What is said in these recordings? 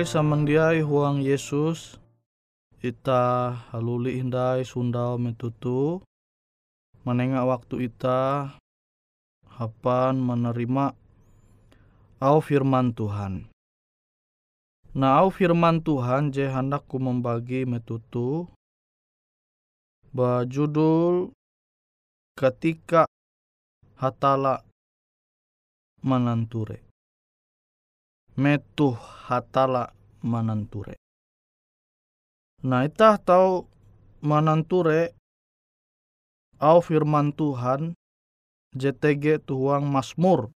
Pari samandiai huang Yesus. Ita haluli hindai sundau metutu menengah waktu ita hapan menerima au firman Tuhan. Nah au firman Tuhan je hendakku membagi metutu bajudul ketika hatala menanture metuh hatala mananture. Nah itah tahu mananture au firman Tuhan JTG tuang Masmur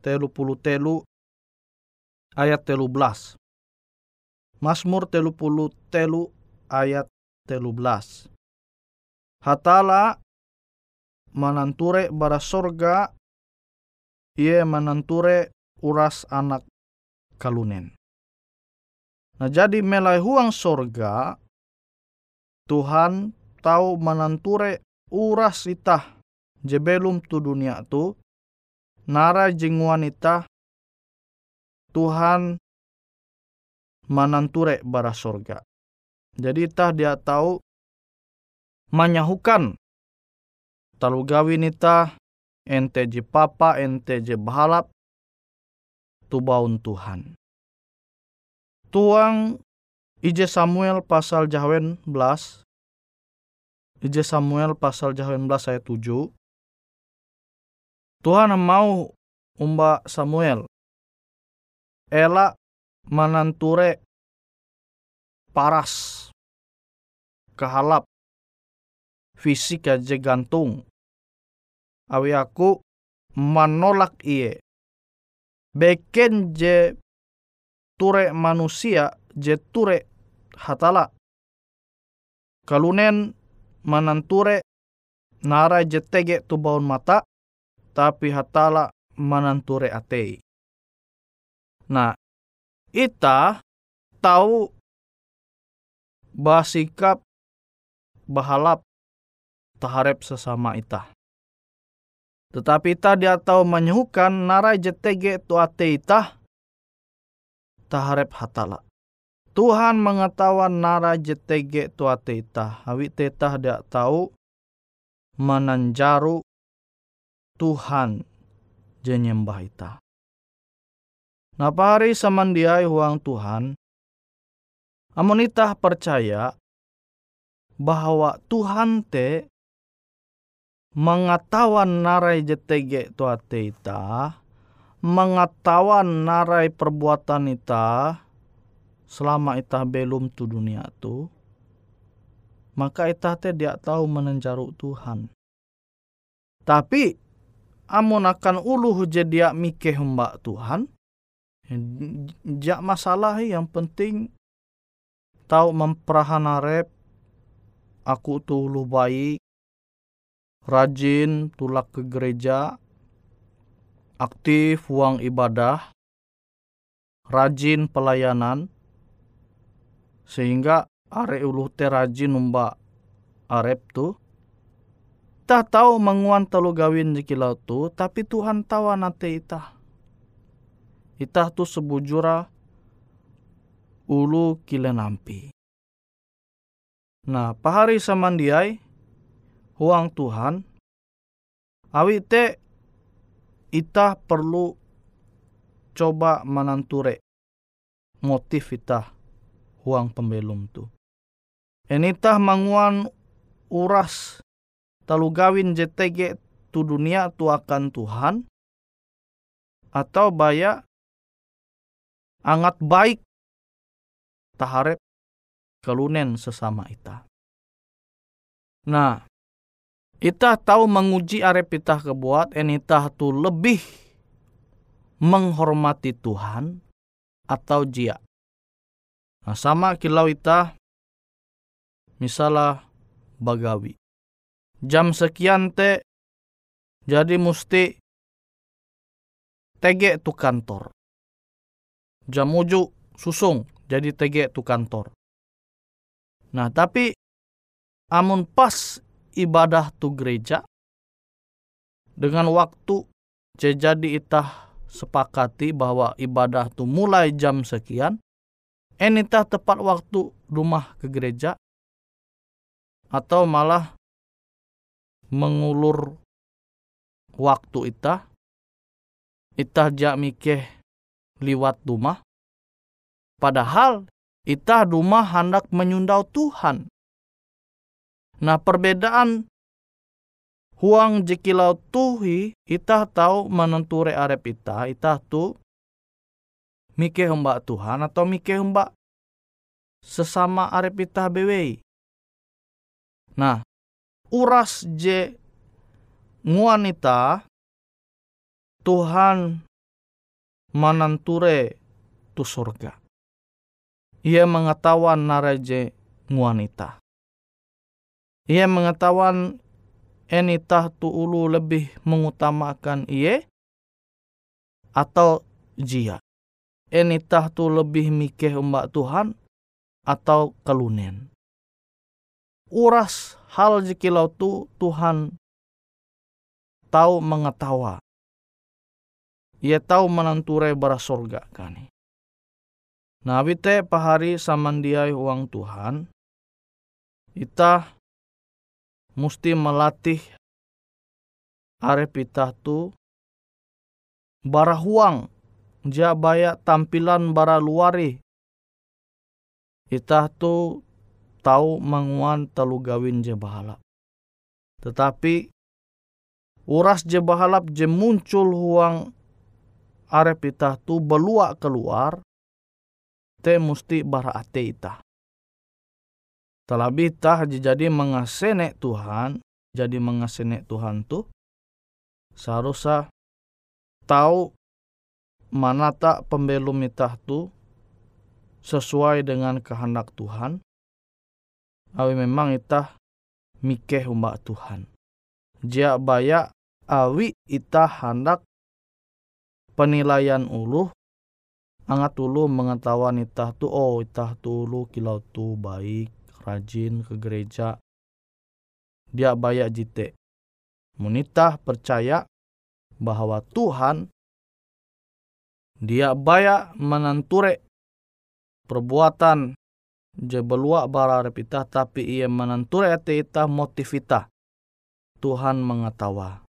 telu puluh telu ayat telu belas. Masmur telu puluh telu ayat telu belas. Hatala mananture bara sorga ia mananture uras anak kalunen. Nah jadi melai huang sorga Tuhan tahu menanture uras itah jebelum tu dunia tu nara jeng wanita Tuhan mananture bara sorga. Jadi itah dia tahu manyahukan talu gawin ente je papa ente je bahalap tubaun Tuhan. Tuang Ije Samuel pasal jawen belas. Ije Samuel pasal jawen belas ayat tujuh. Tuhan mau umba Samuel ela mananture paras kehalap fisik aja gantung awi aku menolak iye beken je ture manusia je ture hatala kalunen mananture nara je tege tu baun mata tapi hatala mananture atei nah ita tahu basikap bahalap taharep sesama ita. Tetapi ita dia tahu menyuhukan narai jetege tu ate ita taharep hatala. Tuhan mengetahuan nara jetege tu ate ita. Hawi teta dia tahu menanjaru Tuhan jenyembah ita. Napa hari samandiai huang Tuhan, amun ita percaya bahwa Tuhan te mengetahuan narai jetege tu ate ita, mengetahuan narai perbuatan ita selama ita belum tu dunia tu, maka ita te dia tahu menenjaru Tuhan. Tapi amun akan uluh jadi mikeh mbak Tuhan, jak masalah yang penting tahu memperahan arep aku tuh lu baik rajin tulak ke gereja, aktif uang ibadah, rajin pelayanan, sehingga are ulu te rajin umba arep tu. Tak tahu menguan telu gawin jikilau tu, tapi Tuhan tahu nate ita. Ita tu sebujura ulu kile nampi. Nah, pahari samandiai, huang Tuhan, awi te ita perlu coba menanture motif ita huang pembelum tu. Enita manguan uras talu gawin JTG tu dunia tu akan Tuhan atau baya angat baik taharep kelunen sesama ita. Nah, Ita tahu menguji arep ita kebuat, en ita tu lebih menghormati Tuhan atau jia. Nah, sama kilau ita misalnya bagawi. Jam sekian te jadi mesti tege tu kantor. Jam uju susung jadi tege tu kantor. Nah tapi amun pas ibadah tu gereja dengan waktu jadi itah sepakati bahwa ibadah tu mulai jam sekian enita tepat waktu rumah ke gereja atau malah mengulur waktu itah itah jak mikeh liwat rumah. Padahal itah rumah hendak menyundau Tuhan Nah perbedaan huang jekilau tuhi ita tahu menenture arep ita ita tu mike hembak Tuhan atau mike hembak sesama arep ita bewe. Nah uras je nguanita Tuhan menenture tu surga. Ia mengetahuan naraje nguanita. Ia mengetahuan enitah tu ulu lebih mengutamakan ia atau jia. Enitah tu lebih mikeh umbak Tuhan atau kelunen. Uras hal jikilau tu Tuhan tahu mengetawa. Ia tahu menenture bara sorga kani. Nah, wite pahari samandiai uang Tuhan, itah mesti melatih arep itah tu bara huang ja baya tampilan bara luari. Itah tu tahu menguan telu gawin je tetapi uras je bahalap je muncul huang arep itah tu belua keluar te musti barate itah. Terlebih tah jadi mengasene Tuhan, jadi mengasene Tuhan tu seharusnya tahu mana tak pembelum itah tu sesuai dengan kehendak Tuhan. Awi memang itah mikeh umbak Tuhan. Jia baya awi itah hendak penilaian ulu angat ulu mengetahuan itah tu oh itah tu ulu kilau tu baik rajin ke gereja. Dia bayak jite. Munitah percaya bahwa Tuhan dia bayak menenture perbuatan je belua bara repita tapi ia menenture ate ita motivita Tuhan mengetawa.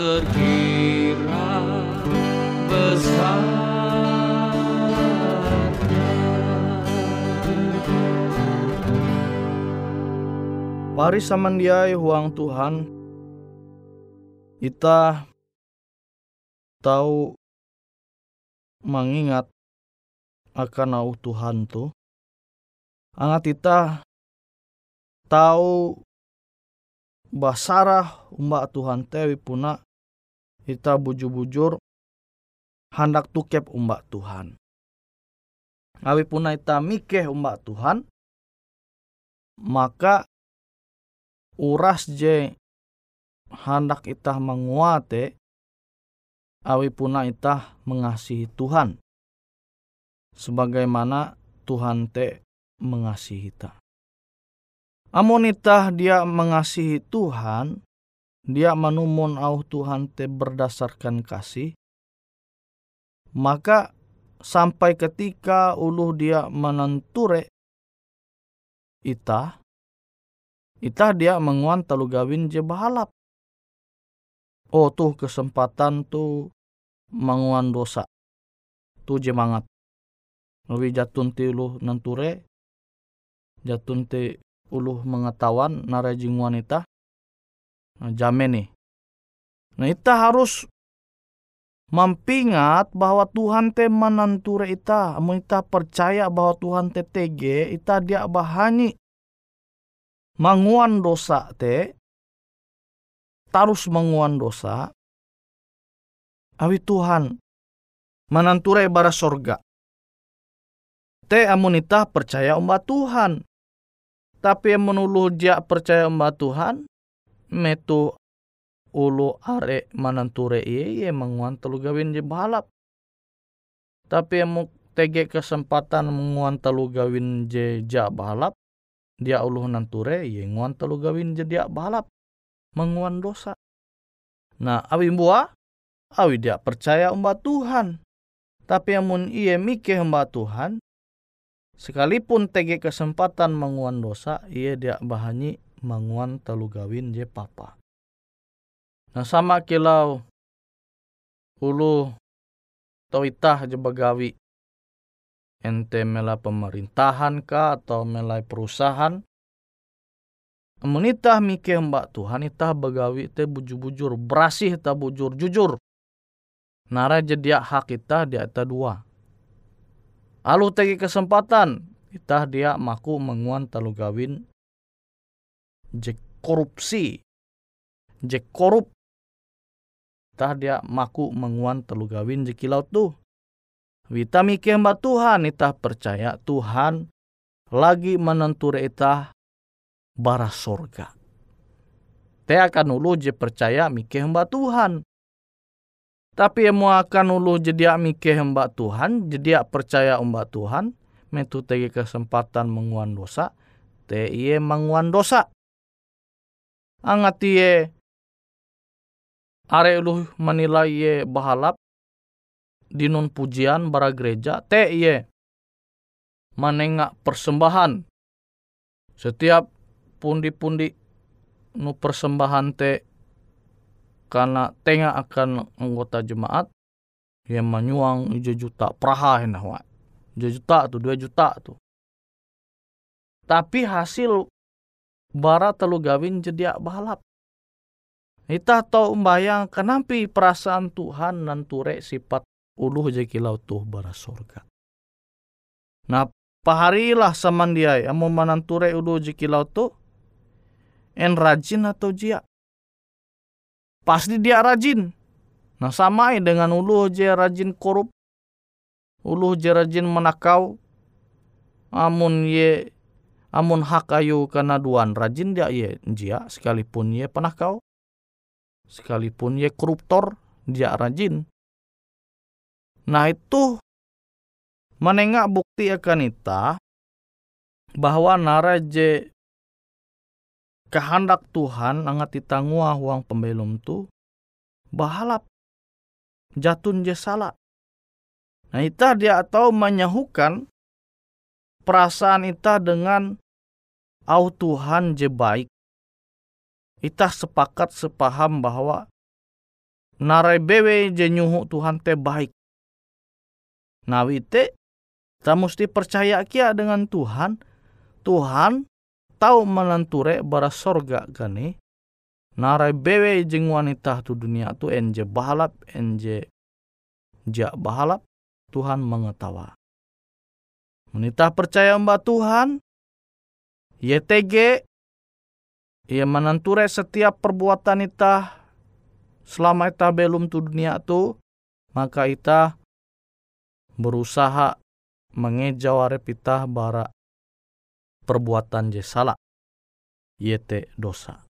Terkira besar. Pari samandiai huang Tuhan. Kita tahu mengingat akan au Tuhan tu. Angat kita tahu basarah umbak Tuhan tewi puna kita bujur-bujur hendak tukep umbak Tuhan. Awi puna ita mikeh umbak Tuhan, maka uras je hendak itah menguate, awi puna itah mengasihi Tuhan. Sebagaimana Tuhan te mengasihi kita. Amun itah dia mengasihi Tuhan, dia menumun au Tuhan te berdasarkan kasih, maka sampai ketika ulu dia menenture ita, ita dia menguan telu gawin je bahalap. Oh tuh kesempatan tuh menguan dosa. Tuh jemangat. Lebih jatun ti ulu nenture, jatun ti ulu mengetahuan narajing wanita jamin nih. Nah, kita harus mampingat bahwa Tuhan te menanture ita. Amun ita percaya bahwa Tuhan te tege, ita dia bahani manguan dosa te, tarus manguan dosa, awi Tuhan menanture bara sorga. Te amun percaya umba Tuhan. Tapi yang menuluh dia percaya umba Tuhan, metu ulu are mananture iye ye menguan telu gawin je balap. Tapi emu tege kesempatan menguan telu gawin je ja balap, dia ulu nanture ye nguan telu gawin je dia balap. Menguan dosa. Nah, awi mbua, awi dia percaya umba Tuhan. Tapi amun iye mikir umba Tuhan, sekalipun tege kesempatan menguan dosa, iye dia bahani manguan telu gawin je papa. Nah sama kilau ulu tau itah je bagawi ente mela pemerintahan ka atau melai perusahaan Menitah mikir mbak Tuhan itah bagawi te bujur-bujur berasih ta bujur jujur. Nara jadi hak kita dia ita dua. Alu tegi kesempatan itah dia maku menguan talu gawin je korupsi je korup tah dia maku menguan telu gawin je kilau tu Wita mikir mbak Tuhan itah percaya Tuhan lagi menentur itah bara sorga. Te akan ulu je percaya mikir mbak Tuhan. Tapi emu akan ulu jadi mikir mbak Tuhan, jadi percaya mbak Tuhan, metu tegi kesempatan menguan dosa, te iye menguan dosa angat ye are lu menilai ye bahalap dinun pujian bara gereja te ye manenga persembahan setiap pundi-pundi nu persembahan te karena tengah akan anggota jemaat Ia manyuang ija juta praha henah wa. Ija juta tu, dua juta tu. Tapi hasil bara telu gawin jadi balap. Ita tahu membayang kenapa perasaan Tuhan nan ture sifat uluh je kilau tuh bara sorga. Nah, paharilah saman dia amo mananture uluh je kilau tuh en rajin atau jia. Pasti dia rajin. Nah samai dengan uluh je rajin korup. Uluh je rajin menakau. Amun ye amun hak ayu karena duan rajin dia ye jia sekalipun ye penakau. Sekalipun ye koruptor dia rajin. Nah itu menengak bukti akan ita bahwa naraje kehendak Tuhan angat itangua uang pembelum tu bahalap jatun je salah. Nah ita dia tahu menyahukan perasaan ita dengan au Tuhan je baik. Ita sepakat sepaham bahwa narai bewe je nyuhu Tuhan te baik. Nawite, kita mesti percaya kia dengan Tuhan. Tuhan tahu menenture bara sorga gani. Narai bewe jeng wanita tu dunia tu enje bahalap, enje ja bahalap. Tuhan mengetawa. Menita percaya mbak Tuhan. YTG. Ia menenture setiap perbuatan ita selama ita belum tu dunia tu maka ita berusaha mengejau arepita bara perbuatan je salah yete dosa.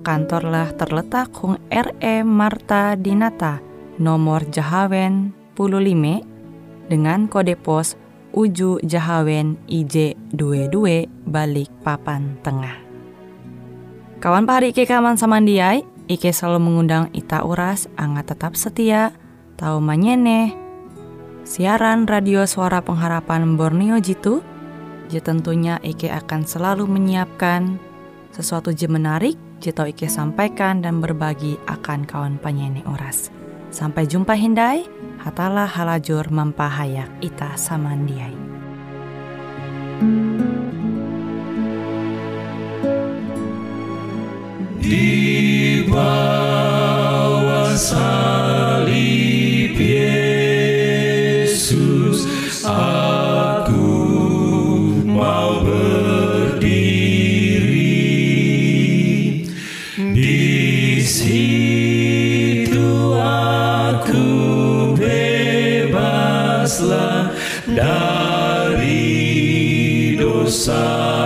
kantorlah terletak Hung RE Marta Dinata, nomor Jahawen 15 dengan kode pos Uju Jahawen IJ22 balik papan tengah. Kawan pahari Ike kaman samandiai, Ike selalu mengundang Ita Uras, angga tetap setia, tahu manyene, siaran radio suara pengharapan Borneo Jitu, je tentunya Ike akan selalu menyiapkan sesuatu je menarik, Jito Ike sampaikan dan berbagi akan kawan penyanyi oras. Sampai jumpa Hindai, hatalah halajur mempahayak ita samandiai. Di bawah salib Yesus, bebaslah dari dosa